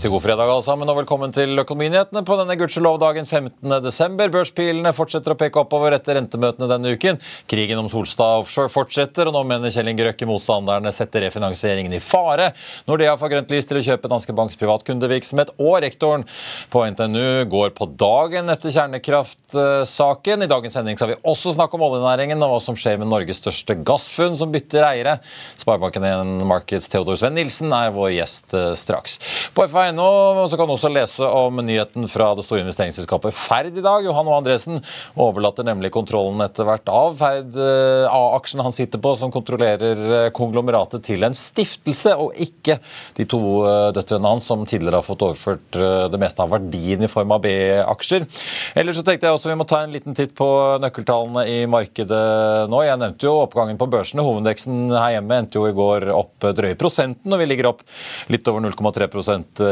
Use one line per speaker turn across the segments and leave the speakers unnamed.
Riktig god fredag alle sammen, og velkommen til Økonominyhetene på denne gudskjelov-dagen 15.12. Børspilene fortsetter å peke oppover etter rentemøtene denne uken. Krigen om Solstad offshore fortsetter, og nå mener Kjell Inge Røkke motstanderne setter refinansieringen i fare. Nordea får grønt lys til å kjøpe Danske Banks privatkundevirksomhet, og rektoren på NTNU går på dagen etter kjernekraftsaken. I dagens sending skal vi også snakke om oljenæringen og hva som skjer med Norges største gassfunn som bytter eiere. Sparebanken1 Markets Theodor Sven Nilsen er vår gjest eh, straks. På FA.no så kan du også lese om nyheten fra det store investeringsselskapet Ferd i dag. Johan O. Andresen overlater nemlig kontrollen etter hvert av Ferd eh, A-aksjen han sitter på, som kontrollerer eh, konglomeratet til en stiftelse, og ikke de to eh, døtrene hans som tidligere har fått overført det meste av verdien i form av B-aksjer. Ellers så tenkte jeg også vi må ta en liten titt på nøkkeltallene i markedet nå. Jeg nevnte jo oppgangen på børsene. Hovedindeksen her hjemme endte jo i går opp drøye prosenten, og vi ligger opp litt over 0,3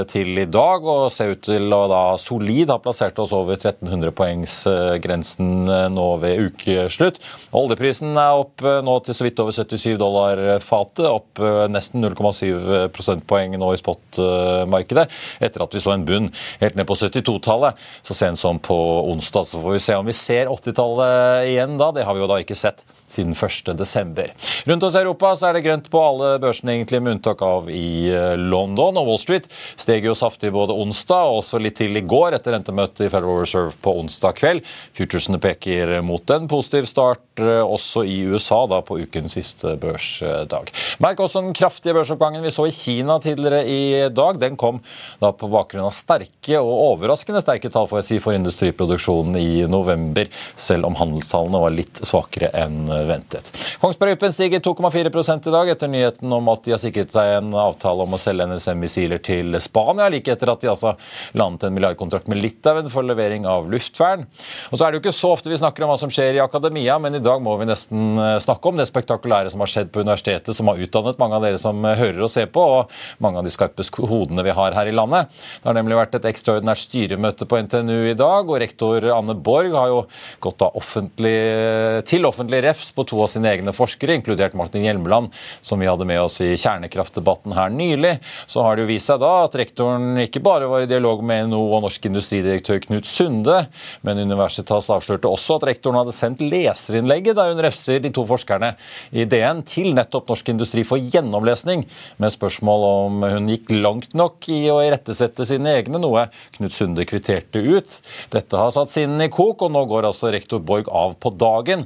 til i dag, og ser ut til å da solid ha plassert oss over 1300-poengsgrensen eh, nå ved ukeslutt. Oljeprisen er opp eh, nå til så vidt over 77 dollar fatet, opp eh, nesten 0,7 prosentpoeng nå i spotmarkedet, etter at vi så en bunn helt ned på 72-tallet så sent som på onsdag. Så får vi se om vi ser 80-tallet igjen da. Det har vi jo da ikke sett siden 1.12. Rundt oss i Europa så er det grønt på alle børsene, egentlig, med unntak av i London. Og Wall Street steg jo saftig både onsdag og også litt til i går etter rentemøtet i Federal Reserve på onsdag kveld. Futuresene peker mot en positiv start eh, også i USA da på ukens siste børsdag. Merk også den kraftige børsoppgangen vi så i Kina tidligere i dag. Den kom da på bakgrunn av sterke og overraskende sterke tall for, si, for industriproduksjonen i november, selv om handelstallene var litt svakere enn ventet. Kongsberg Gruppen stiger 2,4 i dag etter nyheten om at de har sikret seg en avtale om å selge NSM-missiler til Spania, like etter at de altså landet en milliardkontrakt med Litauen for levering av luftvern. Og så er det jo ikke så ofte vi snakker om hva som skjer i akademia, men i dag må vi nesten eh, snakke om det spektakulære som har skjedd på universitetet, som har utdannet mange av dere som eh, hører og ser på, og mange av de skarpe hodene vi har her i landet. Det har nemlig vært et ekstraordinært styremøte på NTNU i dag, og rektor Anne Borg har jo gått offentlig, til offentlig refs på to av sine egne forskere, inkludert Martin Hjelmeland, som vi hadde med oss i kjernekraftdebatten her nylig. Så har det jo vist seg da at rektoren ikke bare var i dialog med NHO og norsk industridirektør Knut Sunde, men Universitas avslørte også at rektoren hadde sendt leserinnlegget der hun refser de to forskerne i DN til nettopp Norsk Industri for gjennomlesning, med spørsmål om hun gikk langt nok i å irettesette sine egne, noe Knut Sunde kvitterte ut. Dette har satt sinnene i kok, og nå går altså rektor Borg av på dagen.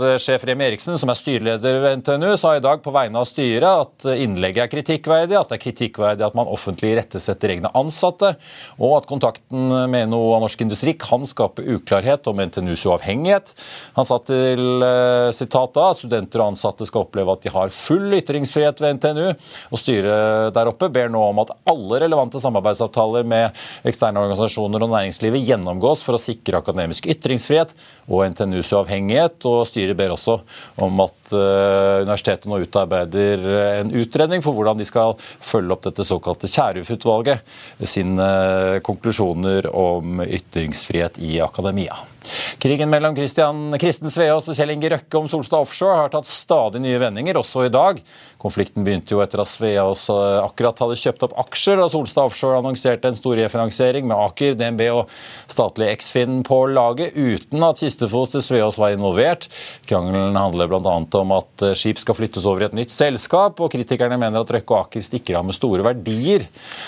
Veritas-sjef Remi Eriksen, som er styreleder ved NTNU, sa i dag på vegne av styret at innlegget er kritikkverdig, at det er kritikkverdig at man offentlig irettesetter egne ansatte, og at kontakten med NHO og norsk industri kan skape uklarhet om NTNUs uavhengighet. Han sa til sitat sitatet at studenter og ansatte skal oppleve at de har full ytringsfrihet ved NTNU, og styret der oppe ber nå om at alle relevante samarbeidsavtaler med eksterne organisasjoner og næringslivet gjennomgås for å sikre akademisk ytringsfrihet og NTNUs uavhengighet. og Styret ber også om at uh, universitetet nå utarbeider en utredning for hvordan de skal følge opp dette såkalte Kierulf-utvalget sine konklusjoner om ytringsfrihet i akademia. Krigen mellom Christian, Kristen Sveaas og Kjell Inge Røkke om Solstad Offshore har tatt stadig nye vendinger, også i dag. Konflikten begynte jo etter at Sveaas eh, akkurat hadde kjøpt opp aksjer da Solstad Offshore annonserte en stor refinansiering med Aker, DNB og statlig Eksfinn på laget, uten at Kistefos til Sveaas var involvert. Krangelen handler bl.a. om at eh, skip skal flyttes over i et nytt selskap, og kritikerne mener at Røkke og Aker stikker av med store verdier.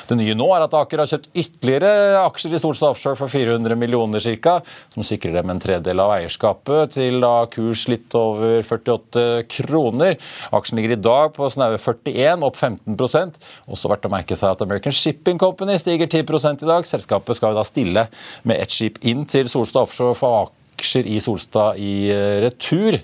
Det nye nå er at Aker har kjøpt ytterligere aksjer i Solstad Offshore for 400 millioner ca., som sikrer dem en tredel av eierskapet, til da kurs litt over 48 kroner. Aksjen ligger i dag på snaue 41, opp 15 Også verdt å merke seg at American Shipping Company stiger 10 i dag. Selskapet skal da stille med ett skip inn til Solstad Offshore for Aker aksjer i Solstad i eh, retur.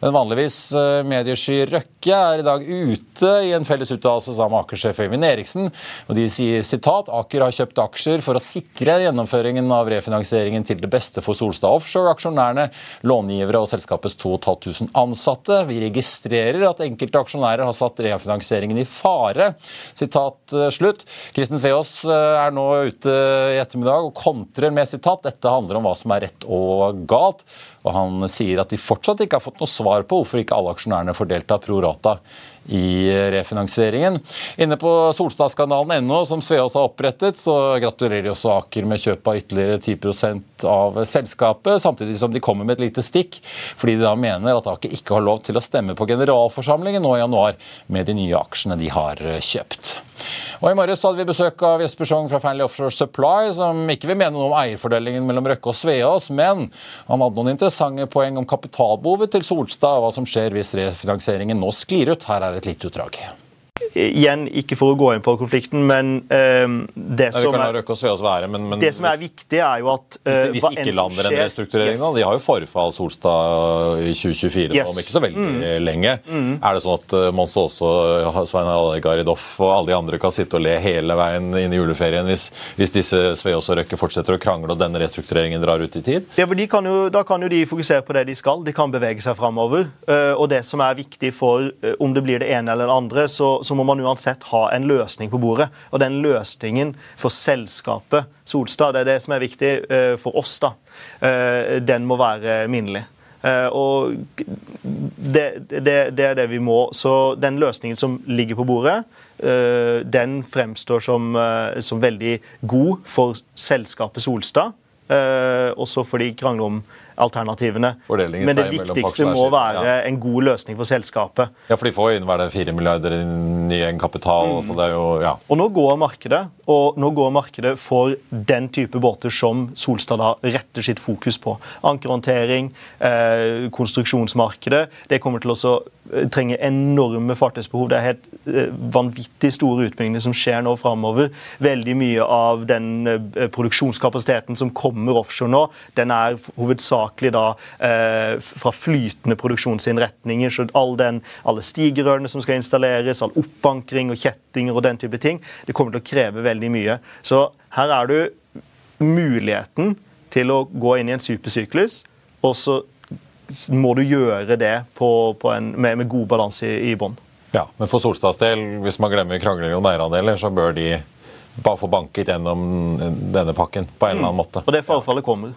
Den vanligvis eh, mediesky Røkke er i dag ute i en felles uttalelse sammen med Aker-sjef Øyvind Eriksen. og De sier sitat Aker har kjøpt aksjer for å sikre gjennomføringen av refinansieringen til det beste for Solstad Offshore, aksjonærene, långivere og selskapets 2500 ansatte. Vi registrerer at enkelte aksjonærer har satt refinansieringen i fare. Sitat eh, slutt. Kristen Sveaas er nå ute i ettermiddag og kontrer med sitat dette handler om hva som er rett og galt galt. Og han sier at de fortsatt ikke har fått noe svar på hvorfor ikke alle aksjonærene får delta pro rata i refinansieringen. Inne på solstadskandalen.no, som Sveås har opprettet, så gratulerer de også Aker med kjøp av ytterligere 10% av selskapet, samtidig som de kommer med et lite stikk, fordi de da mener at Aker ikke har lov til å stemme på generalforsamlingen nå i januar med de nye aksjene de har kjøpt. Og I morges hadde vi besøk av Jesper Schong fra Fanley Offshore Supply, som ikke vil mene noe om eierfordelingen mellom Røkke og Sveås, men han hadde noen interessante poeng om kapitalbehovet til Solstad og hva som skjer hvis refinansieringen nå sklir ut. Her er et lite utdrag
igjen, ikke for å gå inn på konflikten, men uh, det,
som er, være, men, men
det som er viktig, er jo at
Hvis de, hvis de ikke lander en restrukturering yes. de har jo forfall Solstad i 2024 yes. om ikke så veldig mm. lenge. Mm. Er det sånn at uh, Mons også, Svein Garidoff Doff og alle de andre kan sitte og le hele veien inn i juleferien hvis, hvis disse Sveås og Røkke fortsetter å krangle og denne restruktureringen drar ut i tid?
Ja, for kan jo, Da kan jo de fokusere på det de skal. De kan bevege seg framover. Og det som er viktig for om det blir det ene eller det andre, så, så må man uansett ha en løsning på bordet. Og den løsningen for selskapet Solstad, det er det som er viktig uh, for oss, da. Uh, den må være minnelig. Uh, og det, det, det, er det vi må. Så den løsningen som ligger på bordet, den fremstår som, som veldig god for selskapet Solstad. Også fordi de krangler om alternativene. Men det viktigste må være ja. en god løsning for selskapet.
Ja, for de får inn hver det, 4 milliarder i ny egenkapital. Mm. Så det er jo, ja.
Og nå går markedet og nå går markedet for den type båter som Solstad da retter sitt fokus på. Ankerhåndtering, eh, konstruksjonsmarkedet. Det kommer til å eh, trenge enorme fartøysbehov. Det er helt eh, vanvittig store utbygginger som skjer nå framover. Veldig mye av den eh, produksjonskapasiteten som kommer offshore nå, den er hovedsakelig hovedsakelig da eh, fra flytende produksjonsinnretninger. så all den, Alle stigerørene som skal installeres, all oppankring og kjettinger og den type ting, det kommer til å kreve veldig mye. Så her er du muligheten til å gå inn i en supersyklus, og så må du gjøre det på, på en, med, med, god balanse i, i bånn.
Ja, men for Solstads del, hvis man glemmer krangling om eierandeler, så bør de bare få banket gjennom denne pakken på en eller annen mm. måte.
Og det forfallet kommer.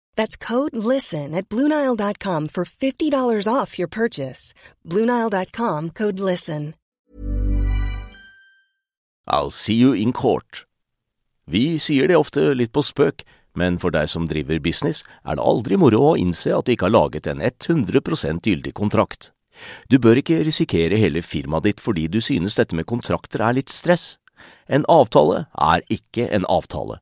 That's code LISTEN at Bluenile.com for $50 off your purchase. Bluenile.com code LISTEN.
I'll see you in court. Vi sier det ofte litt på spøk, men for deg som driver business, er det aldri moro å innse at du ikke har laget en 100% gyldig kontrakt. Du bør ikke risikere hele firmaet ditt fordi du synes dette med kontrakter er litt stress. En avtale er ikke en avtale.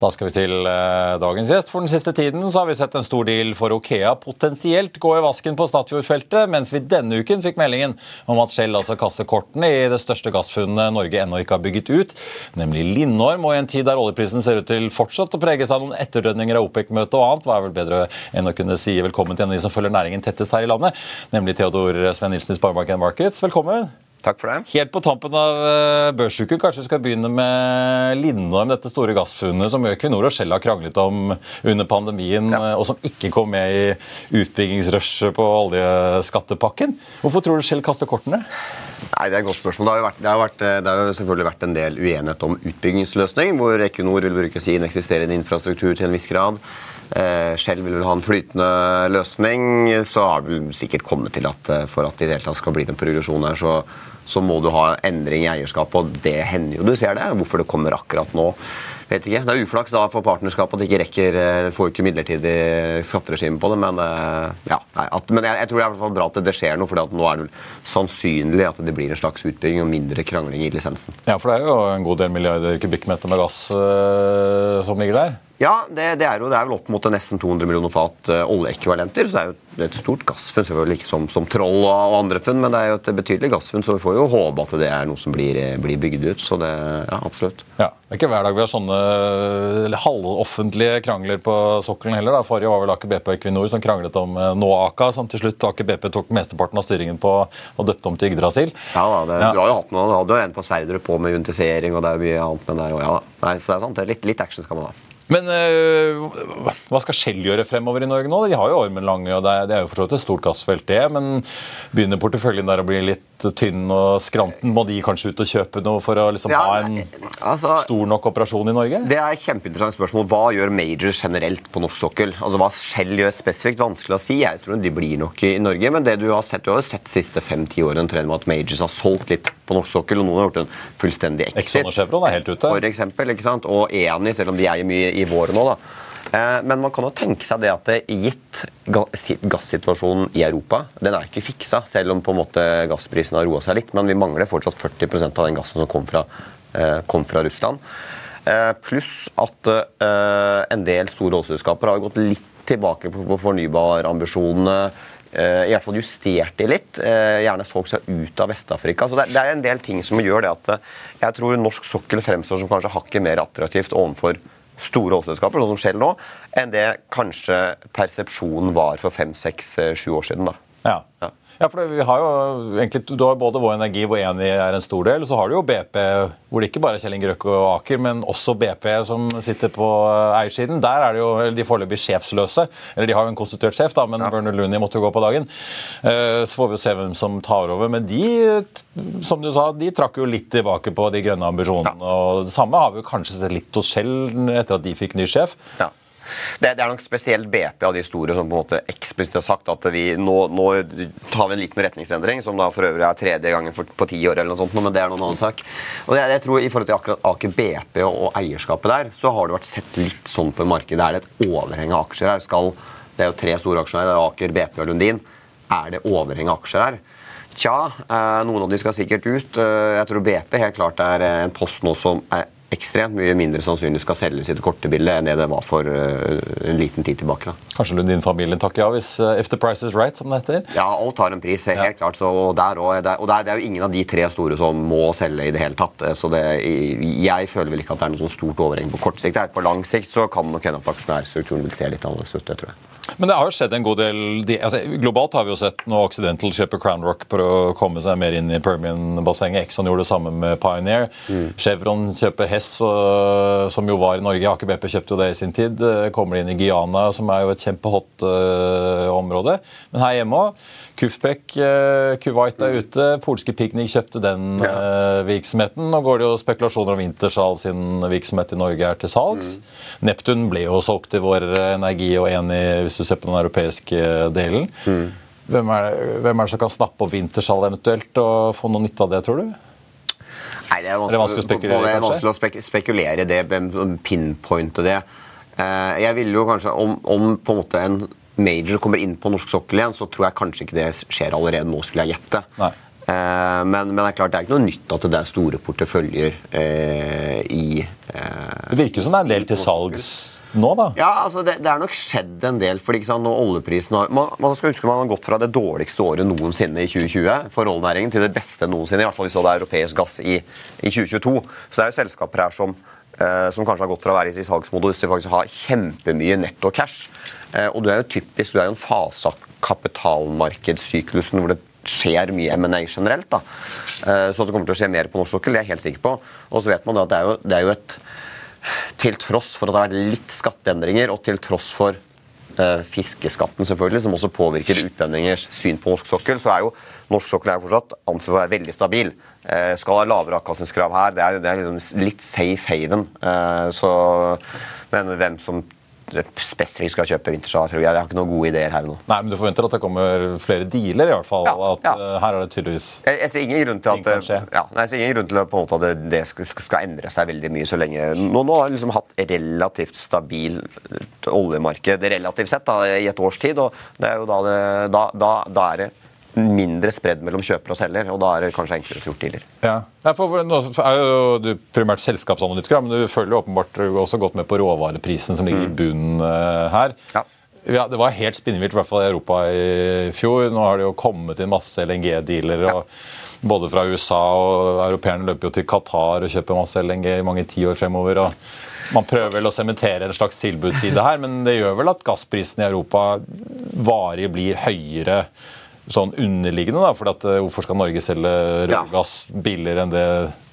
Da skal vi til eh, dagens gjest. For den siste tiden så har vi sett en stor deal for Okea potensielt gå i vasken på Statfjordfeltet, mens vi denne uken fikk meldingen om at Shell altså kaster kortene i det største gassfunnet Norge ennå ikke har bygget ut, nemlig Lindorm. Og i en tid der oljeprisen ser ut til fortsatt å preges av noen etterdønninger av OPEC-møtet og annet, hva er vel bedre enn å kunne si velkommen til en av de som følger næringen tettest her i landet, nemlig Theodor Sven Nilsen i Sparebank Markets. Velkommen.
Takk for det.
Helt på tampen av eh, børsuken, kanskje vi skal begynne med Lindorm, dette store gassfunnet som Equinor og Shell har kranglet om under pandemien, ja. og som ikke kom med i utbyggingsrushet på oljeskattepakken. Hvorfor tror du Shell kaster kortene?
Nei, Det er et godt spørsmål. Det har, vært, det, har vært, det har, selvfølgelig vært en del uenighet om utbyggingsløsning, hvor Equinor vil bruke sin eksisterende infrastruktur til en viss grad. Eh, Shell vil vel ha en flytende løsning. Så har du sikkert kommet til at eh, for at det i det hele tatt skal bli en progresjon her, så så må du ha endring i eierskapet, og det hender jo du ser det. Hvorfor det kommer akkurat nå, vet ikke. Det er uflaks da for partnerskapet at det ikke rekker eh, Får ikke midlertidig skatteregime på det, men, ja, nei, at, men jeg, jeg, tror det er hvert fall bra at det skjer noe, for nå er det sannsynlig at det blir en slags utbygging og mindre krangling i lisensen.
Ja, for det er jo en god del milliarder kubikkmeter med gass øh, som ligger der?
Ja, det, det, er jo, det er vel opp mot nesten 200 millioner fat uh, oljeekvivalenter. Så det er jo et stort gassfunn, selvfølgelig ikke som, som, Troll og andre funn, men det er jo et betydelig gassfunn, så vi får jo håpe at det er noe som blir, blir bygd ut. Så det, ja, absolutt.
Ja, Det er ikke hver dag vi har sånne halvoffentlige krangler på sokkelen heller. da. Forrige var vel Aker BP og Equinor som kranglet om uh, Noaka, som til slutt Aker BP tok mesteparten av styringen på og døpte om til Yggdrasil.
Ja da, det, ja. du har jo hatt noe. Du hadde jo en på Sverdrup på med untisering, og det er mye annet, men det er jo, ja da. Nei, så det er sant, det er litt, litt action skal man ha.
Men øh, hva skal Shell gjøre fremover i Norge nå? De har jo Ormen Lange, og det er, det er jo for så vidt et stort gassfelt, det. Men begynner porteføljen der å bli litt tynn og skranten? Må de kanskje ut og kjøpe noe for å liksom ja, ha en altså, stor nok operasjon i Norge?
Det er et kjempeinteressant spørsmål. Hva gjør majors generelt på norsk sokkel? Altså Hva Shell gjør spesifikt, vanskelig å si. Jeg tror de blir nok i Norge. Men det du har sett, du har sett de siste fem-ti årene en trend med at majors har solgt litt på norsk sokkel, og noen har gjort en fullstendig exit.
Exxon og Chevron er helt ute.
For eksempel, ikke sant? Og Eni, selv om de eier mye i våre nå, da. Eh, men man kan jo tenke seg det at det gitt gassituasjonen i Europa Den er ikke fiksa, selv om på en måte gassprisen har roa seg litt. Men vi mangler fortsatt 40% av den gassen som kom fra, eh, kom fra Russland. Eh, pluss at en del store oljeselskaper har gått litt tilbake på fornybarambisjonene. I hvert fall justert de litt. Gjerne solgt seg ut av Vest-Afrika. Så det er en del ting som gjør det at jeg tror norsk sokkel fremstår som kanskje hakket mer attraktivt overfor store oljeselskaper, sånn som Shell nå, enn det kanskje persepsjonen var for fem, seks, eh, sju år siden. da.
Ja. ja. Ja, for vi har jo egentlig, Du har både Vår Energi, hvor Eni er en stor del, og så har du jo BP, hvor det ikke bare er Kjell Inge Røkke og Aker, men også BP som sitter på eiersiden. Der er det jo de foreløpig sjefsløse. Eller de har jo en konstituert sjef, da, men ja. Bernard Looney måtte jo gå på dagen. Eh, så får vi se hvem som tar over. Men de, som du sa, de trakk jo litt tilbake på de grønne ambisjonene. Ja. Og det samme har vi jo kanskje sett litt hos Shell etter at de fikk ny sjef.
Ja. Det, det, er nok spesielt BP av de store som på en måte eksplisitt har sagt at vi nå, nå, tar vi en liten retningsendring, som da for øvrig er tredje gangen for, på ti år, eller noe sånt, men det er noen annen sak. Og det, jeg tror I forhold til akkurat Aker BP og, og, eierskapet der, så har det vært sett litt sånn på markedet. Er det et overheng av aksjer her? Skal, det er jo tre store aksjonærer, det er Aker, BP og Lundin. Er det overheng av aksjer her? Tja, eh, noen av de skal sikkert ut. Eh, jeg tror BP helt klart er en post nå som er ekstremt mye mindre sannsynlig skal selges i det korte bildet enn det det var for uh, en liten tid tilbake. Da.
Kanskje Lundin-familien takker ja hvis uh, if the price is right, som det heter?
Ja, alt har en pris, helt ja. klart. Så, og der, og, der, og der, det er jo ingen av de tre store som må selge i det hele tatt. Eh, så det, jeg føler vel ikke at det er noe sånn stort overheng på kort sikt. På lang sikt så kan nok hende at aksjonærstrukturen vil se litt annerledes ut. det tror jeg.
Men det har jo skjedd en god del de, altså, Globalt har vi jo sett nå Occidental kjøpe Crown Rock for å komme seg mer inn i Permian-bassenget. Exxon gjorde det samme med Pioneer. Mm. Chevron kjøper Hess, som jo var i Norge. Aker kjøpte jo det i sin tid. Kommer inn i Guyana, som er jo et kjempehot eh, område. Men her hjemme òg. Kufbek, Kuwait er ute. Polske Piknik kjøpte den ja. virksomheten. Nå går det jo spekulasjoner om Wintershall sin virksomhet i Norge er til salgs. Neptun ble jo solgt til Vår Energi og enig, hvis du ser på den europeiske delen. Hvem, er, hvem er det som kan snappe opp Wintershall eventuelt og få noe nytte av det, tror du?
Nei, det er
Er det vanskelig å spekulere
er vanskelig å spek spekulere det, pinpointe det. Eh, Jeg ville jo kanskje, om, om på en måte en major kommer inn på norsk sokkel igjen, så tror jeg kanskje ikke det skjer allerede nå, skulle jeg gjette.
Nei.
Eh, Men, men det er klart, det er ikke noe nytt at det er store porteføljer eh, i eh,
Det virker som det er en del til salgs nå, da.
Ja, altså det, det er nok skjedd en del. fordi sant, nå oljeprisen har, man, man skal huske man har gått fra det dårligste året noensinne i 2020 for oljenæringen til det beste noensinne. i hvert fall hvis det er europeisk gass i, i 2022. Så det er jo selskaper her som, eh, som kanskje har gått fra å være i salgsmodus til faktisk å ha kjempemye netto cash. Eh, og du er jo typisk, du er jo en fase av kapitalmarkedssyklusen hvor det skjer mye M&A generelt. da. Eh, så det kommer til å skje mer på norsk sokkel, det er jeg helt sikker på. Og så vet man da at det er jo, det er jo et til tross for at det har vært litt skatteendringer, og til tross for uh, fiskeskatten, selvfølgelig, som også påvirker utlendingers syn på norsk sokkel, så er jo norsk sokkel er jo fortsatt ansett for å være veldig stabil. Uh, skal ha lavere avkastningskrav her. Det er, det er liksom litt safe haven. Uh, så, men hvem som spesifikt skal kjøpe Wintershall, tror jeg jeg har ikke noen gode ideer her nå.
Nei, men Du forventer at det kommer flere dealer, i hvert fall.
Ja,
at
ja.
eh, Her er det tydeligvis
Jeg, jeg ser ingen grunn til at, ja, nei, jeg ser ingen grunn til at, på en måte, at det, det skal, skal endre seg veldig mye så lenge Nå, nå har vi liksom hatt relativt stabil oljemarked relativt sett da, i et års tid. og det er jo da, det, da, da, da er det mindre spredd mellom kjøper og selger, og da er det kanskje enklere å få gjort dealer.
Ja. Ja, for, nå er jo du primært selskapsanalytiker, men du følger jo åpenbart også godt med på råvareprisen som ligger i bunnen eh, her.
Mm. Ja.
Ja, Det var helt spinnvilt, i hvert fall i Europa i fjor. Nå har det jo kommet inn masse LNG-dealer. Ja. Både fra USA og europeerne løper jo til Qatar og kjøper masse LNG i mange tiår fremover. og Man prøver vel å sementere en slags tilbudsside her, men det gjør vel at gassprisen i Europa varig blir høyere sånn underliggende, da, for at, eh, hvorfor skal Norge selge
Ja.
rødgass billigere enn det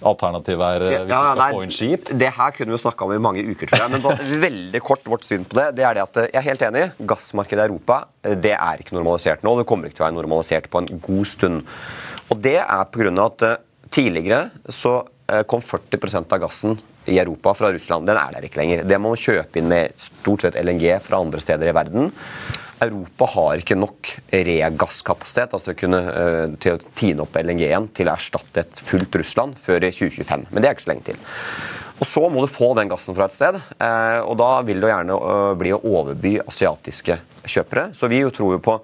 alternativet er eh, hvis
Ja,
du skal
nei,
få inn skip?
Det her kunne vi snakka om i mange uker, tror jeg. Men bare veldig kort vårt syn på det. det er det at eh, Jeg er helt enig. Gassmarkedet i Europa det er ikke normalisert nå. Det kommer ikke til å være normalisert på en god stund. Og det er pga. at eh, tidligere så kom 40% av gassen i Europa fra Russland. Den er der ikke lenger. Det må man kjøpe inn med stort sett LNG fra andre steder i verden. Europa har ikke nok regasskapasitet altså kunne eh, til å tine opp LNG-en til å erstatte et fullt Russland før i 2025. Men det er ikke så lenge til. Og Så må du få den gassen fra et sted, eh, og da vil det gjerne eh, bli å overby asiatiske kjøpere. Så vi jo tror jo på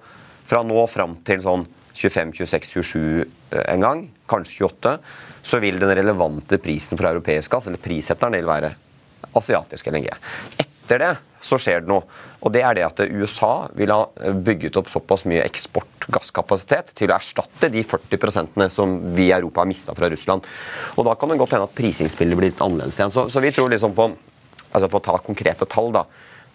fra nå fram til sånn 25, 26, 27 en gang, kanskje 28, så vil den relevante prisen for europeisk gass, eller prissetteren, vil være asiatisk LNG. Etter det så skjer det noe. Og det er det at USA vil ha bygget opp såpass mye eksportgasskapasitet til å erstatte de 40% som vi i Europa har mista fra Russland. Og da kan det godt hende at prisingsbildet blir litt annerledes igjen. Så, så vi tror liksom på altså For å ta konkrete tall, da.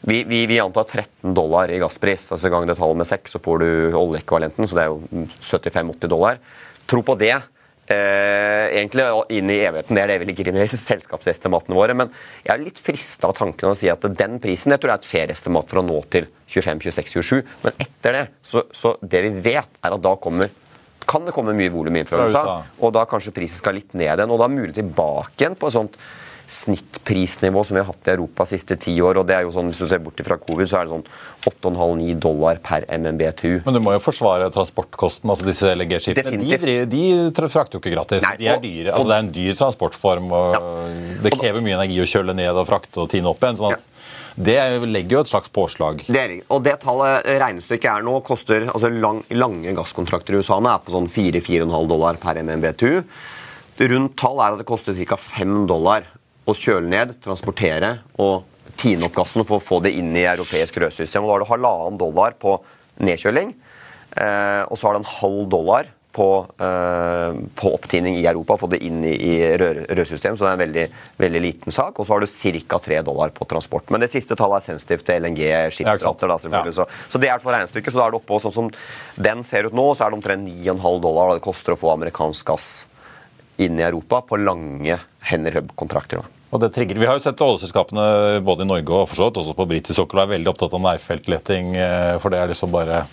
Vi, vi, vi antar 13 dollar i gasspris. altså Gang det tallet med 6, så får du oljeekvivalenten, så det er jo 75-80 dollar. Tro på det. Eh, egentlig inn i evigheten. Det er det vi ligger inne i selskapsestimatene våre. Men jeg er litt frista av tanken å si at den prisen jeg tror er et fair estimat for å nå til 25, 26, 27. Men etter det, så, så det vi vet, er at da kommer kan det komme mye volum inn fra USA, og da kanskje prisen skal litt ned igjen. Og da mulig tilbake igjen på et sånt snittprisnivå som vi har hatt i Europa de siste ti år. og det er jo sånn, Hvis du ser bort fra covid, så er det sånn 8,5-9 dollar per MMBTU.
Men du må jo forsvare transportkosten. altså Disse LNG-skipene de, de frakter jo ikke gratis.
Nei,
de er dyre. altså Det er en dyr transportform. og Det krever mye energi å kjøle ned og frakte og tine opp igjen. sånn at Det legger jo et slags påslag.
Det er, og det tallet eh, regnestykket er nå, koster altså lang, lange gasskontrakter i USA nå er på sånn 4-4,5 dollar per MMBTU. Rundt tall er at det koster ca. 5 dollar å kjøle ned, transportere og tine opp gassen for å få det inn i europeisk rødsystem. Da har du halvannen dollar på nedkjøling, eh, og så har du en halv dollar på, eh, på opptining i Europa, få det inn i, i rødsystem, så det er en veldig, veldig liten sak. Og så har du ca. 3 dollar på transport. Men det siste tallet er sensitivt til LNG-skipsrater. da, ja. Så, så det er for regnestykket. Så da er det oppå sånn som den ser ut nå, så er det omtrent 9,5 dollar det koster å få amerikansk gass inn i Europa på lange Henry Hub-kontrakter.
Og det trigger. Vi har jo sett oljeselskapene både i Norge og for også på britisk sokkel er veldig opptatt av nærfeltleting. eh, For det er liksom bare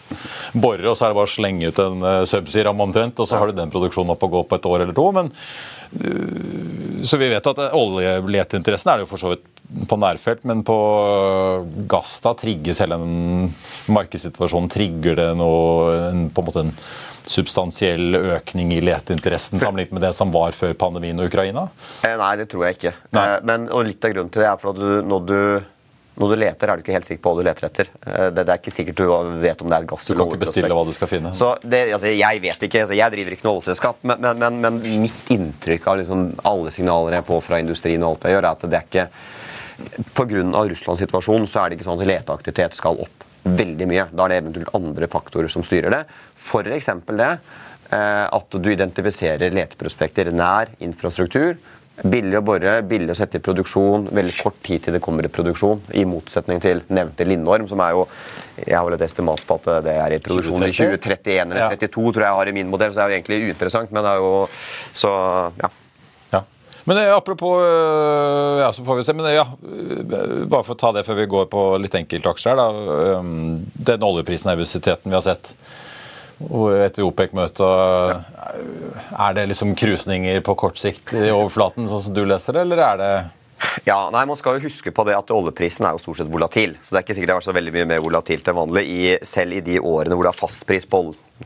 bore, og så er det bare å slenge ut en eh, subsea-ramme omtrent, og så har du den produksjonen opp og gå på et år eller to. men øh, så vi vet jo at oljeleteinteressen er det jo for så vidt på nærfelt, men på gass da trigges hele den markedssituasjonen. Trigger det noe, en, på en måte en substansiell økning i leteinteressen sammenlignet med det som var før pandemien og Ukraina?
Eh, nei, det tror jeg ikke.
Nei.
Eh, men, og litt av grunnen til det er for at du, når, du, når du leter, er du ikke helt sikker på hva du leter etter. Eh, det, det er ikke sikkert du vet om det er et gass
Du kan ikke bestille hva du skal finne.
Så det, altså, Jeg vet ikke, altså, jeg driver ikke noe oljeselskap, men, men, men, men mitt inntrykk av liksom, alle signaler jeg får fra industrien, og alt jeg gjør, er at det er ikke Pga. Russlands situasjon så er det ikke sånn at leteaktivitet skal opp veldig mye. Da er det eventuelt andre faktorer som styrer det. F.eks. det eh, at du identifiserer leteprospekter nær infrastruktur. Billig å bore, billig å sette i produksjon, veldig kort tid til det kommer i produksjon. I motsetning til nevnte Lindorm, som er jo Jeg har vel et estimat på at det er i produksjon i 2031 eller
Ja.
tror jeg jeg har i min modell, så det er jo egentlig uinteressant, men det er jo Så ja.
Ja. Men eh, apropos øh, Ja, så får vi se. Men eh, ja, bare for å ta det før vi går på litt enkeltaksjer her, da. Den oljeprisnervøsiteten vi har sett etter OPEC-møtet, er det liksom krusninger på kort sikt i overflaten, sånn som du leser det, eller er det
Ja, nei, Man skal jo huske på det at oljeprisen er jo stort sett volatil. Så det er ikke sikkert det har vært så veldig mye mer volatilt enn vanlig. I, selv i de årene hvor det er fastpris på.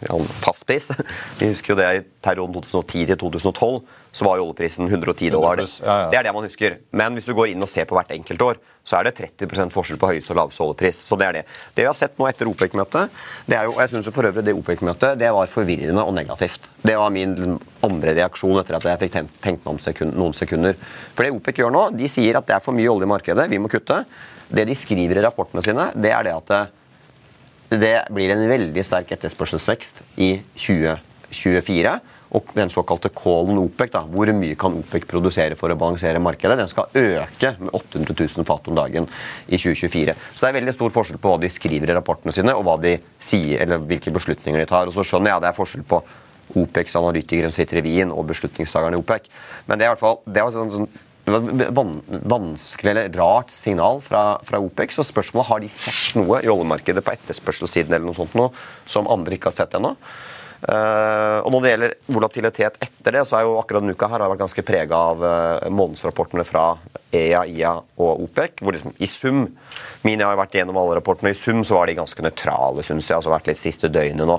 Ja, fastpris. Vi husker jo det i perioden 2010 til 2012, så var jo oljeprisen 110 dollar. Det er det man husker. Men hvis du går inn og ser på hvert enkelt år, så er det 30% forskjell på høyeste og laveste oljepris. Så det er det. Det vi har sett nå etter OPEC-møtet, det er jo, og jeg synes for øvrig det OPEC-møtet, det var forvirrende og negativt. Det var min andre reaksjon etter at jeg fikk tenkt, tenkt meg om sekund, noen sekunder. For det OPEC gjør nå, de sier at det er for mye olje i markedet, vi må kutte. Det de skriver i rapportene sine, det er det at det, det blir en veldig sterk etterspørselsvekst i 2024. Og den såkalte callen OPEC, da, hvor mye kan OPEC produsere for å balansere markedet, den skal øke med 800 000 fat om dagen i 2024. Så det er veldig stor forskjell på hva de skriver i rapportene sine, og hva de sier, eller hvilke beslutninger de tar. Og så skjønner jeg at det er forskjell på OPECs analytikere som sitter i Wien, og beslutningstakerne i OPEC. Men det er i hvert fall det var sånn, sånn det var et vanskelig eller rart signal fra, fra OPEC. Så spørsmålet har de sett noe i oljemarkedet på etterspørselssiden eller noe sånt nå, som andre ikke har sett ennå. Eh, og Når det gjelder volatilitet etter det, så er jo akkurat denne uka her har vært ganske prega av uh, månedsrapportene fra EIA, IA og OPEC. hvor liksom i sum Mine har jo vært gjennom alle rapportene, og i sum så var de ganske nøytrale, syns jeg. altså vært litt siste døgnet nå.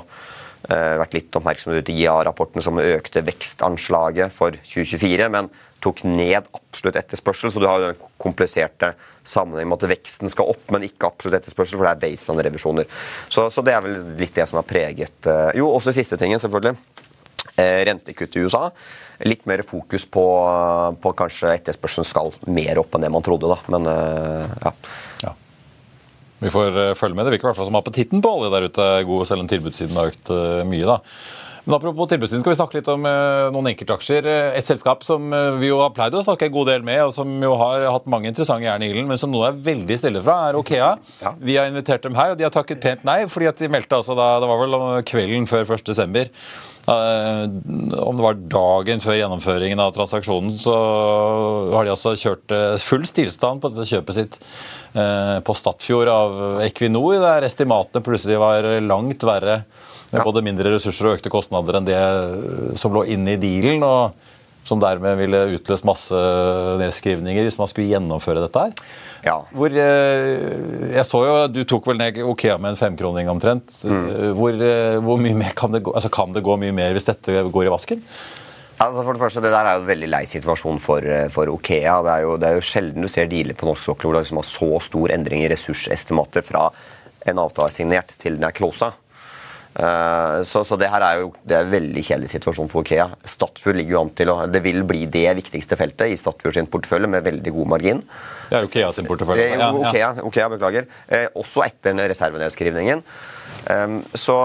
Uh, vært litt oppmerksomhet ute i IA-rapporten som økte vekstanslaget for 2024, men tok ned absolutt etterspørsel. Så du har jo den kompliserte sammenhengen med at veksten skal opp, men ikke absolutt etterspørsel, for det er baseline-revisjoner. Så, så det er vel litt det som har preget uh, Jo, også siste tingen, selvfølgelig. Eh, rentekutt i USA. Litt mer fokus på, på kanskje etterspørselen skal mer opp enn det man trodde, da. Men eh, ja.
Ja. Vi får eh, følge med. Det virker i hvert fall som appetitten på olje der ute er god, selv om tilbudssiden har økt eh, mye. da. Men Apropos tilbudssiden, skal vi snakke litt om eh, noen enkeltaksjer. Eh, Et selskap som eh, vi jo har pleid å snakke en god del med, og som jo har hatt mange interessante jern i ilden, men som nå er veldig stille fra, er Okea.
Ja.
Vi har invitert dem her, og de har takket pent nei, fordi at de meldte altså da, det var vel kvelden før 1. desember. eh, om det var dagen før gjennomføringen av transaksjonen, så har de altså kjørt full stillstand på dette kjøpet sitt uh, på Stadfjord av Equinor, der estimatene plutselig var langt verre med både mindre ressurser og økte kostnader enn det eh, som lå inne i dealen. og som dermed ville utløst masse nedskrivninger hvis man skulle gjennomføre dette her.
Ja.
Hvor, eh, jeg så jo, Du tok vel ned Okea med en femkroning omtrent. Mm. Hvor, eh, hvor mye mer kan det gå altså kan det gå mye mer hvis dette går i vasken?
Altså for Det første, det der er jo en veldig lei situasjon for, for Okea. Det er, jo, det er jo sjelden du ser dealer på norsk sokkel hvor det liksom har så stor endring i ressursestimatet fra en avtale er signert til den er closa. Eh, så, så det her er jo det er en veldig kjedelig situasjon for Okea. Statfjord ligger jo an til å Det vil bli det viktigste feltet i Statfjord sin portefølje med veldig god margin.
Det er Okea sin portefølje.
Okea, Okea, beklager. Eh, også etter reservenedskrivningen. Så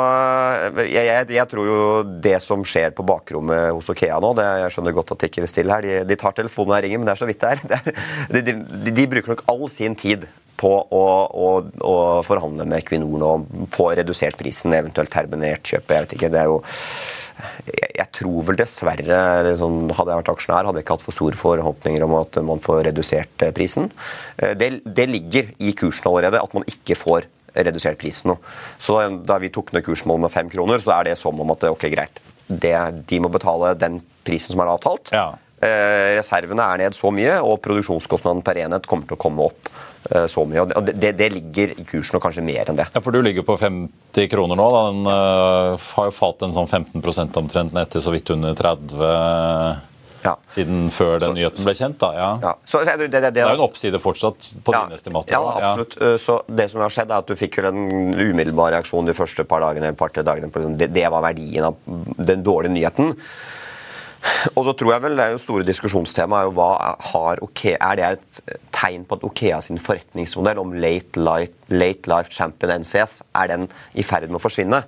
jeg, jeg, jeg, tror jo det som skjer på bakrommet hos Okea nå det, Jeg skjønner godt at de ikke vil stille her. De, de tar telefonen og ringer, men det er så vidt det er. Det er de, de, de, bruker nok all sin tid på å, å, å forhandle med Equinor nå, få redusert prisen, eventuelt terminert kjøpet. Jeg vet ikke, det er jo jeg, jeg tror vel dessverre liksom, Hadde jeg vært aksjonær, hadde jeg ikke hatt for store forhåpninger om at man får redusert eh, prisen. Eh, det, det ligger i kursen allerede at man ikke får redusert prisen nå. Så da vi tok ned kursmålet med fem kroner, så er det som om at ok, greit, det, de må betale den prisen som er avtalt.
Ja.
Eh, reservene er ned så mye, og produksjonskostnaden per enhet kommer til å komme opp eh, så mye. og det, det, ligger i kursen, og kanskje mer enn det.
Ja, For du ligger på 50 kroner nå. Da. Den uh, har jo falt en sånn 15 omtrent ned til så vidt under 30 ja. siden før den så, nyheten ble kjent. da, ja.
ja. Så, det, det, det,
det, er jo en oppside fortsatt på ja, dine estimater.
Ja, absolutt. Så Det som har skjedd, er at du fikk en umiddelbar reaksjon de første par dagene, par, dagene liksom, det, var verdien av den dårlige nyheten. Og så tror jeg vel, det er jo store diskusjonstema er jo hva har Okea, Er det et tegn på at Okea sin forretningsmodell om late life, late life champion NCS er den i ferd med å forsvinne?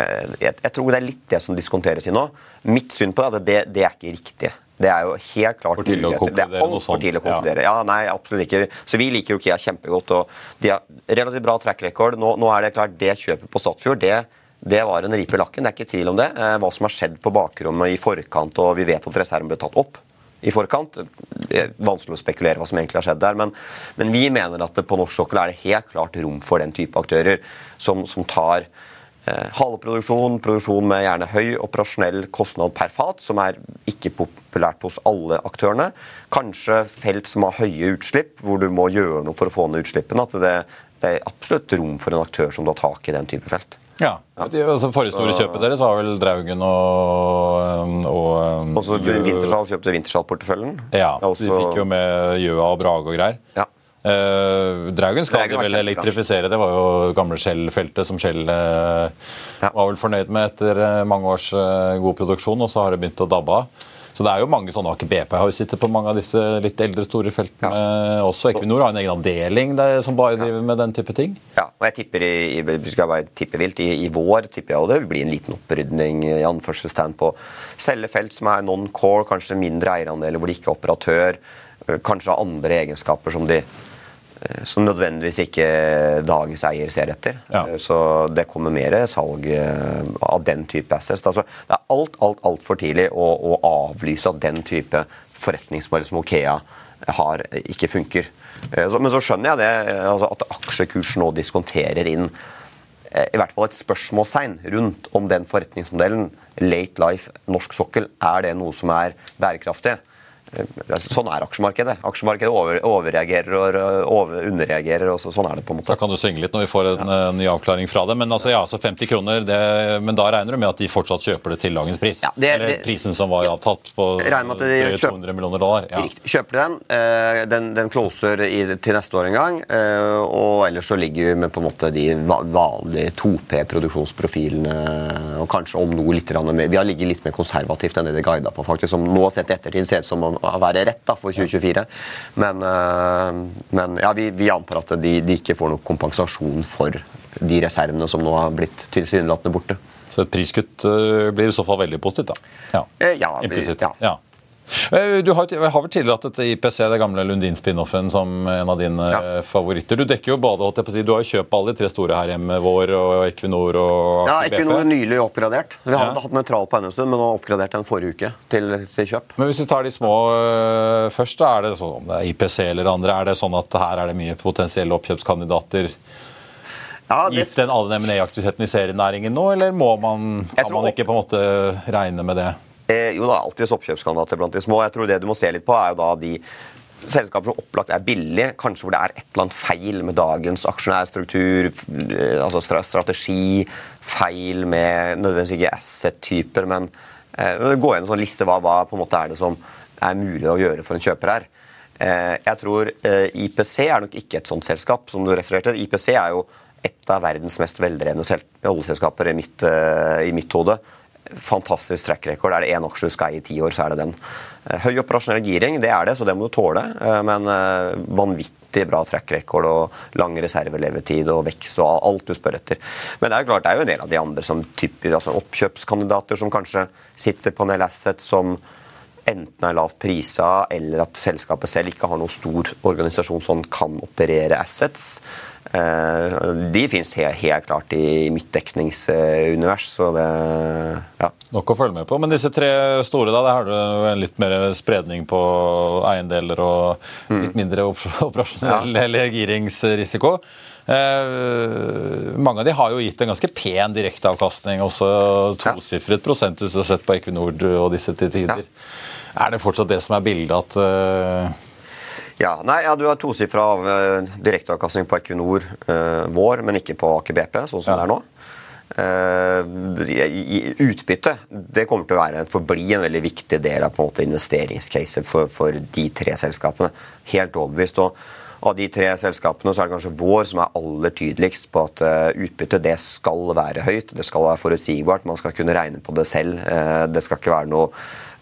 Eh, jeg, jeg, tror det er litt det som diskonteres i nå. Mitt syn på det er at det, det er ikke riktig. Det er jo helt klart
For tidlig å konkludere
Det er altfor tidlig å konkludere. Ja. ja. nei, absolutt ikke. Så vi liker Okea kjempegodt. og De har relativt bra track record. Nå, nå er det klart, det kjøpet på Statfjord det det var en ripe i lakken, det er ikke tvil om det. Eh, hva som har skjedd på bakrommet i forkant, og vi vet at reserven ble tatt opp i forkant. Det er vanskelig å spekulere hva som egentlig har skjedd der, men, men vi mener at på norsk sokkel er det helt klart rom for den type aktører som, som tar eh, halvproduksjon, produksjon med gjerne høy operasjonell kostnad per fat, som er ikke populært hos alle aktørene. Kanskje felt som har høye utslipp, hvor du må gjøre noe for å få ned utslippene. At det, det er absolutt rom for en aktør som tar tak i den type felt.
Ja. ja. Altså, forrige store kjøpet deres var vel Draugen og, og
Også Wintershall kjøpte Wintershall-porteføljen.
Ja, de fikk jo med Gjøa og Brage og greier.
Ja.
Uh, Draugen skal Draugen vel elektrifisere. Det var jo gamle Shell-feltet som Shell uh, ja. var vel fornøyd med etter uh, mange års god produksjon, og så har det begynt å dabbe av. Så det er jo mange sånne Aker BP har jo sittet på mange av disse litt eldre, store feltene ja. også. Equinor har en egen avdeling der, som bare driver med den type ting.
Ja, og jeg tipper i, i skal bare tippe vilt, i, i, vår tipper jeg, og det vil bli en liten opprydning i anførselstegn på selge felt som er non-core, kanskje mindre eierandeler hvor de ikke er operatør, kanskje har andre egenskaper som de som nødvendigvis ikke dagens eier ser etter. Ja. Eh, så det kommer mer salg eh, av den type assets. Altså, det er alt, alt, altfor tidlig å, å, avlyse at den type forretningsmodell som Okea har, ikke funker. Men så skjønner jeg det, altså at aksjekursen nå diskonterer inn i hvert fall et spørsmålstegn rundt om den forretningsmodellen, late life norsk sokkel, er det noe som er bærekraftig. Sånn er aksjemarkedet. Aksjemarkedet over, overreagerer og over, underreagerer. og så, sånn er det på en måte.
Da kan du svinge litt når vi får en ja. Eh, ny avklaring fra det. Men altså, ja, så 50 kroner, det, men da regner du med at de fortsatt kjøper det til dagens pris? Ja, det, Eller prisen som var avtatt på drøye 200 millioner dollar?
Ja. Riktig. Kjøper de den. Eh, den, den closer i, til neste år en gang. Eh, og ellers så ligger vi med på en måte de vanlige 2P-produksjonsprofilene og kanskje om noe litt mer. Vi har ligget litt mer konservativt enn det de guida på, faktisk. Som nå sett i ettertid ser ut som om å være rett da, for 2024. Men, eh, men ja, vi, vi, antar at de, de, ikke får noen kompensasjon for de reservene som nå har blitt tilsynelatende borte.
Så et priskutt eh, blir i så fall veldig positivt, da?
Ja, eh, ja, Implisitt. Ja.
Eh, du har, har vel tidligere hatt dette IPC, det gamle Lundin-spin-offen, som en av dine ja. favoritter. Du dekker jo både, du har jo kjøpt alle de tre store her hjemme, Vår og Equinor og
Ja, Equinor er nylig oppgradert. Vi har ja. hatt nøytral på en stund, men nå oppgradert den forrige uke til, til, kjøp.
Men hvis vi tar de små uh, først, da er det sånn, om det er IPC eller andre, er det sånn at her er det mye potensielle oppkjøpskandidater? Ja, det... Gitt den all M&A-aktiviteten i serienæringen nå, eller må man, kan man ikke på en måte regne med det?
Eh, jo, det er alltid oppkjøpskandidater blant de små. Jeg tror Det du må se litt på, er jo da de selskaper som opplagt er billige, kanskje hvor det er et eller annet feil med dagens aksjonærstruktur, eh, altså strategi, feil med nødvendigvis ikke asset-typer, men eh, gå gjennom en sånn liste hva, hva på en måte er det som er mulig å gjøre for en kjøper her. Eh, jeg tror eh, IPC er nok ikke et sånt selskap som du refererte. IPC er jo et av verdens mest veldrevne oljeselskaper i mitt, eh, i mitt hode. Fantastisk track record. Er det én aksje du skal eie i ti år, så er det den. Eh, høy operasjonell giring, det er det, så det må du tåle. Eh, men eh, vanvittig bra track record og lang reservelevetid og vekst og alt du spør etter. Men det er jo klart, det er jo en del av de andre som typer, altså oppkjøpskandidater som kanskje sitter på en del assets som enten er lavt prisa, eller at selskapet selv ikke har noen stor organisasjon som kan operere assets. Eh, de fins helt, helt, klart i mitt dekningsunivers, så det ja.
Nok å følge med på. Men disse tre store, da, der har du en litt mer spredning på eiendeler og mm. litt mindre operasjonell ja. giringsrisiko. Eh, mange av de har jo gitt en ganske pen direkteavkastning, også tosifret prosent hvis du har sett på Equinor og disse til tider. Ja. Er det fortsatt det som er bildet at uh...
Ja, nei, ja, Du har tosifra av uh, direkteavkastning på Equinor uh, vår, men ikke på Aker BP, sånn som ja. det er nå. Uh, utbytte det kommer til å være forbli en veldig viktig del av på en måte investeringscaset for, for, de tre selskapene. Helt overbevist. og av de tre selskapene så er det kanskje vår som er aller tydeligst på at uh, utbytte det skal være høyt. Det skal være forutsigbart. Man skal kunne regne på det selv. Uh, det skal ikke være noe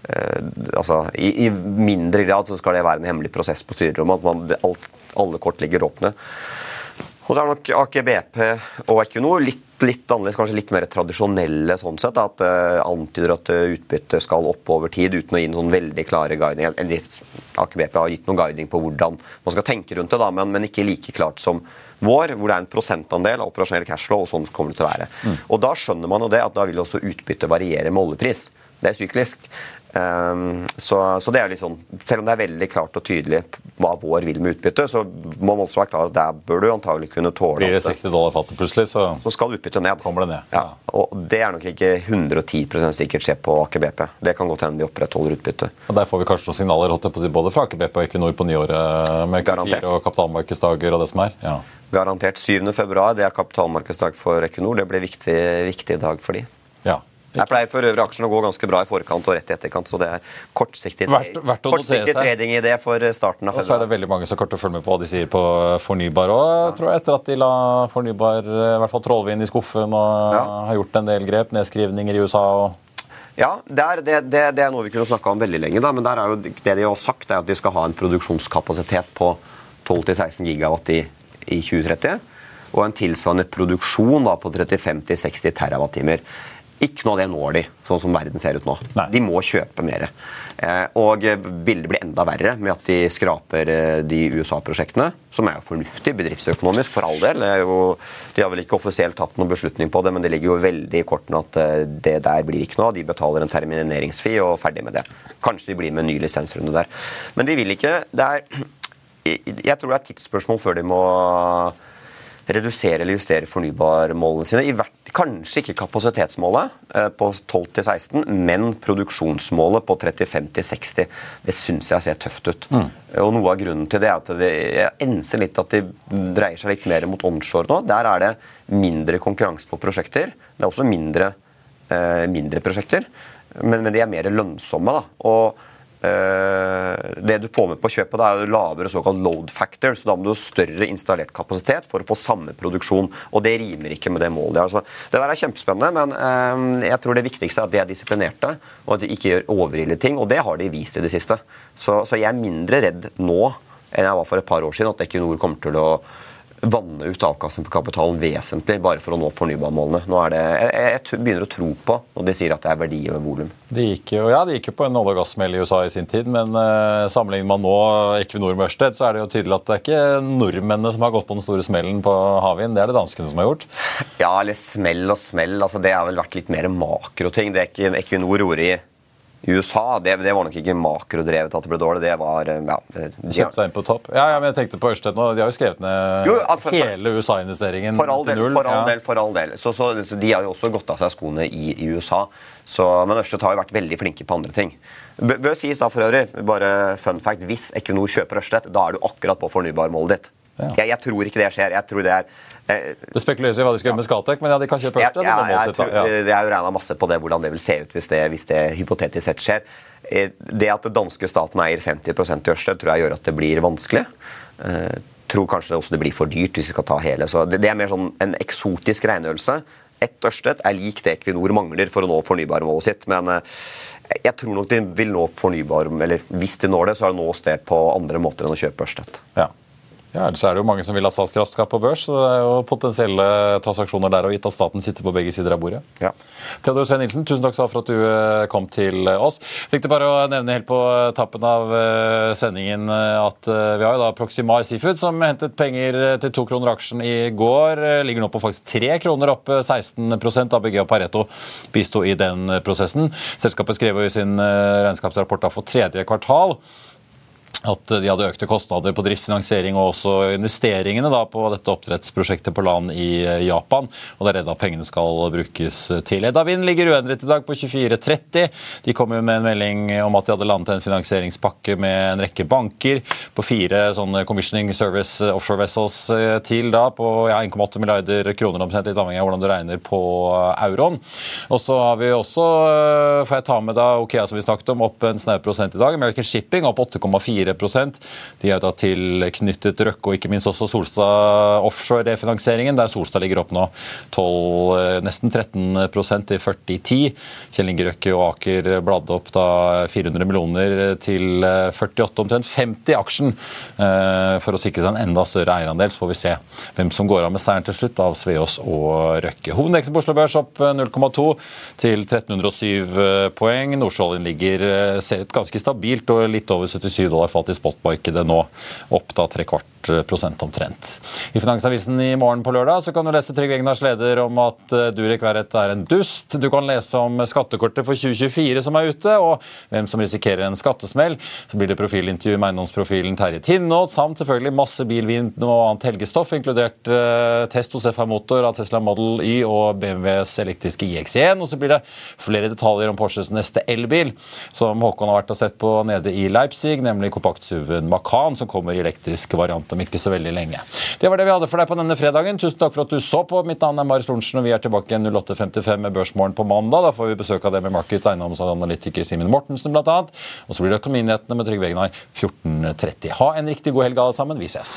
altså, i, i, mindre grad så skal det være en hemmelig prosess på styrerommet. At man, alt, alle kort ligger åpne. Og så er nok Aker BP og Equinor litt, litt annerledes, kanskje litt mer tradisjonelle sånn sett. At uh, antyder at uh, utbyttet skal opp over tid uten å gi noen veldig klare guiding. Aker BP har gitt noen guiding på hvordan man skal tenke rundt det, da, men, men, ikke like klart som vår, hvor det er en prosentandel av operasjonell cashflow, og sånn kommer det til å være. Mm. Og Da skjønner man jo det, at da vil også utbyttet variere med oljepris. Det er syklisk. Um, så, så, det er litt sånn, Selv om det er veldig klart og tydelig hva vår vil med utbytte, så må man også være klar at der bør du antagelig kunne tåle
Blir det 60 dollar fattet plutselig, så,
så skal utbyttet ned.
Kommer det ned.
Ja. ja. Og det er nok ikke 110% sikkert skje på Aker BP. Det kan godt hende de opprettholder utbyttet.
Og Der får vi kanskje noen signaler både fra Aker BP og Equinor på nyåret med Q4 og kapitalmarkedsdager og det som er? Ja.
Garantert 7.2. Det er kapitalmarkedsdag for Equinor. Det blir viktig, viktig dag for de. Jeg pleier for øvrig aksjene å gå ganske bra i forkant og rett i etterkant, så det er kortsiktig,
verdt, verdt
kortsiktig trading i det for starten av
februar. Og så er det veldig mange som kommer til å følge med på hva de sier på fornybar òg, ja. tror jeg, etter at de la fornybar, i hvert fall Trollvin, i skuffen og ja. har gjort en del grep, nedskrivninger i USA og
ja, det er, det, det, det er, noe vi kunne snakka om veldig lenge. Da, men der er jo, det de har sagt, er at de skal ha en produksjonskapasitet på 12-16 gigawatt i, i 2030. Og en tilsvarende produksjon da, på 35-60 TWh. Ikke noe av det når de, sånn som verden ser ut nå. Nei. De må kjøpe mer. Og og bildet blir enda verre med at de skraper eh, de USA-prosjektene, som er jo fornuftig bedriftsøkonomisk, for all del. Jo, de har vel ikke offisielt tatt noen beslutning på det, men det ligger jo veldig i kortene at eh, det der blir ikke noe. De betaler en termineringsfi og ferdig med det. Kanskje de blir med en ny lisensrunde der. Men de vil ikke. Det er Jeg tror det er et tidsspørsmål før de må redusere eller justere fornybarmålene sine. I hvert, kanskje ikke kapasitetsmålet eh, på 12-16, men produksjonsmålet på 35-60. Det syns jeg ser tøft ut. Mm. Og Noe av grunnen til det er at det enser litt at de dreier seg litt mer mot onshore nå. Der er det mindre konkurranse på prosjekter. Det er også mindre, eh, mindre prosjekter, men, men, de er mer lønnsomme. da. Og det du får med på kjøpet, er lavere såkalt load factor. så Da må du ha større installert kapasitet for å få samme produksjon. og Det rimer ikke med det målet. Altså, det der er kjempespennende, men eh, jeg tror det viktigste er at de er disiplinerte og at de ikke gjør overille ting. og Det har de vist i det siste. Så, så jeg er mindre redd nå enn jeg var for et par år siden at Equinor kommer til å vanne ut avkastning på kapitalen vesentlig bare for å nå fornybarmålene. Nå er det, jeg, jeg begynner å tro på når de sier at det er verdi over volum.
Det gikk jo ja, de gikk jo på en olje- og gassmell i USA i sin tid, men uh, sammenligner man nå Equinor med Ørsted, så er det jo tydelig at det er ikke nordmennene som har gått på den store smellen på havvind, det er det danskene som har gjort?
Ja, eller smell og smell. altså Det har vel vært litt mer makroting. Det er ikke Equinor gjorde i i USA det, det, var nok ikke makrodrevet at det ble dårlig. Det var eh, ja,
de Kjøpte seg inn på topp. Ja, ja, men jeg tenkte på Ørsted nå. De har jo skrevet ned jo, for, hele USA-investeringen
til null. For all del, for all del. Så, så, så, De har jo også gått av seg skoene i, i USA. Så, men Ørsted har jo vært veldig flinke på andre ting. Bør sies da for øvrig, bare fun fact, Hvis Equinor kjøper Ørsted, da er du akkurat på fornybarmålet ditt. Ja. Jeg, jeg, tror ikke det skjer. Jeg tror Det er
eh, Det spekuleres i hva de skal gjøre med Skatek, men ja, de kan kjøpe Ørsted.
Ja, ja, jeg, tror, jeg har jo regna masse på det, hvordan det vil se ut hvis det, hvis det hypotetisk sett skjer. Eh, det at det danske staten eier 50% i Ørsted, tror jeg gjør at det blir vanskelig. Eh, tror kanskje også det blir for dyrt hvis vi skal ta hele. Så det, det er mer sånn en eksotisk regneøvelse ett Ørsted er lik det Equinor mangler for å nå fornybarmålet sitt. Men eh, jeg tror nok de vil nå fornybar, eller hvis de når det, så er det nå sted på andre måter enn å kjøpe Ørsted.
Ja. Ja, ellers er det jo mange som vil at Statkraft skal på børs, så det er jo potensielle transaksjoner der, og gitt at staten sitter på begge sider av bordet.
Ja.
Theodor Svein Nilsen, tusen takk for at du eh, kom til oss. Jeg tenkte bare å nevne helt på tappen av eh, sendingen eh, at vi har jo da Proximar Seafood, som hentet penger til to kroner aksjen i går. Ligger nå på faktisk tre kroner, opp 16% ABG og Pareto bisto i den prosessen. Selskapet skrev jo i sin regnskapsrapport for tredje kvartal at de hadde økte kostnader på driftfinansiering og også investeringene da, på dette oppdrettsprosjektet på land i eh, Japan. og Det er det da pengene skal brukes til. Edda Wind ligger uendret i dag på 24,30. De kom jo med en melding om at de hadde landet en finansieringspakke med en rekke banker på fire sånne commissioning service offshore vessels eh, til da på ja, 1,8 milliarder kroner omtrent, litt avhengig av hvordan du regner på eh, euroen. Og så har vi også, får jeg ta med da, Okea som vi snakket om, opp en snau prosent i dag. American Shipping opp 8,4 de er da tilknyttet Røkke og ikke minst også Solstad offshore-refinansieringen, der Solstad ligger opp nå 12, eh, nesten 13% i 4010. Kjell Inge Røkke og Aker bladde opp da 400 millioner til 48, eh, omtrent 50 i aksjen, eh, for å sikre seg en enda større eierandel. Så får vi se hvem som går av med seieren til slutt, av Sveås og Røkke. Hovedindeksen på Oslo Børs opp 0,2 til 1307 poeng. Nordsjøoljen ligger ganske stabilt og litt over 77 dollar falt i spotmarkedet nå, opp da tre kvart prosent omtrent. I Finansavisen i morgen på lørdag så kan du lese Trygve Egnars leder om at eh, Durek Verrett er en dust. Du kan lese om skattekortet for 2024 som er ute, og hvem som risikerer en skattesmell. Så blir det profilintervju med eiendomsprofilen Terje Tinnåt, samt selvfølgelig masse bilvin og annet helgestoff, inkludert uh, test hos FR Motor av Tesla Model Y og BMWs elektriske iX1. Og så blir det flere detaljer om Porsches neste elbil, som Håkon har vært og sett på nede i Leipzig, nemlig kompakt kompakt-SUV-en Macan, som kommer i elektrisk variant om ikke så veldig lenge. Det var det vi hadde for deg på denne fredagen. Tusen takk for at du så på. Mitt navn er Marius Lorentzen, og vi er tilbake 08.55 med Børsmorgen på mandag. Da får vi besøk av det med Markets eiendomsanalytiker Simen Mortensen, bl.a. Og så blir det Økonominyhetene med Trygve Egnar 14.30. Ha en riktig god helg, alle sammen. Vi ses.